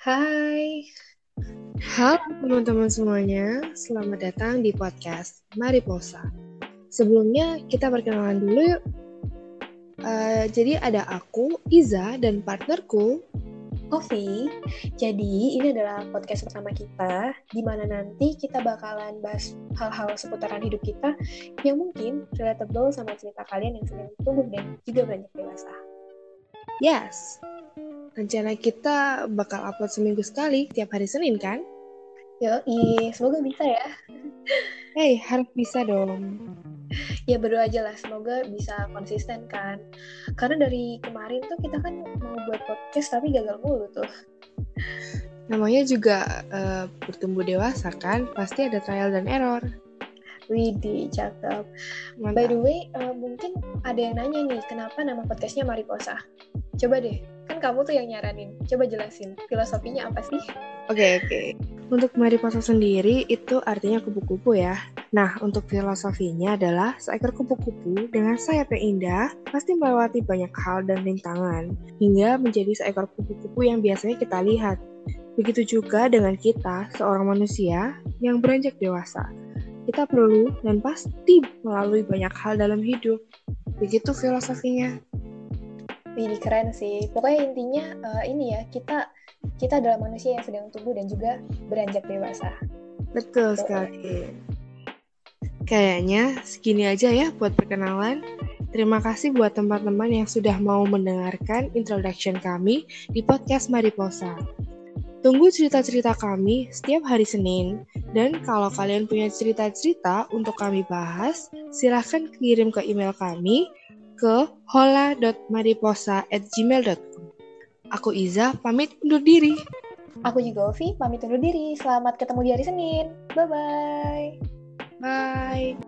Hai. Halo teman-teman semuanya, selamat datang di podcast Mariposa. Sebelumnya kita perkenalan dulu yuk. Uh, jadi ada aku, Iza, dan partnerku, Ovi. Jadi ini adalah podcast pertama kita, di mana nanti kita bakalan bahas hal-hal seputaran hidup kita yang mungkin relatable sama cerita kalian yang sedang tumbuh dan juga banyak dewasa. Yes, Rencana kita bakal upload seminggu sekali, tiap hari Senin kan? Yoi, semoga bisa ya. Hei, harus bisa dong. Ya berdoa aja lah, semoga bisa konsisten kan. Karena dari kemarin tuh kita kan mau buat podcast tapi gagal mulu tuh. Namanya juga uh, bertumbuh dewasa kan, pasti ada trial dan error. Widih, cakep. Mantap. By the way, uh, mungkin ada yang nanya nih, kenapa nama podcastnya Mariposa? Coba deh, kamu tuh yang nyaranin. Coba jelasin, filosofinya apa sih? Oke, okay, oke. Okay. Untuk mariposa sendiri, itu artinya kupu-kupu ya. Nah, untuk filosofinya adalah seekor kupu-kupu dengan sayap yang indah pasti melewati banyak hal dan rintangan, hingga menjadi seekor kupu-kupu yang biasanya kita lihat. Begitu juga dengan kita, seorang manusia yang beranjak dewasa. Kita perlu dan pasti melalui banyak hal dalam hidup. Begitu filosofinya. Ini keren sih. Pokoknya intinya uh, ini ya, kita kita adalah manusia yang sedang tumbuh dan juga beranjak dewasa. Betul so, sekali. Kayaknya segini aja ya buat perkenalan. Terima kasih buat teman-teman yang sudah mau mendengarkan introduction kami di podcast Mariposa. Tunggu cerita-cerita kami setiap hari Senin. Dan kalau kalian punya cerita-cerita untuk kami bahas, silahkan kirim ke email kami ke hola.mariposa@gmail.com. Aku Iza, pamit undur diri. Aku juga Ovi, pamit undur diri. Selamat ketemu di hari Senin. Bye-bye. Bye.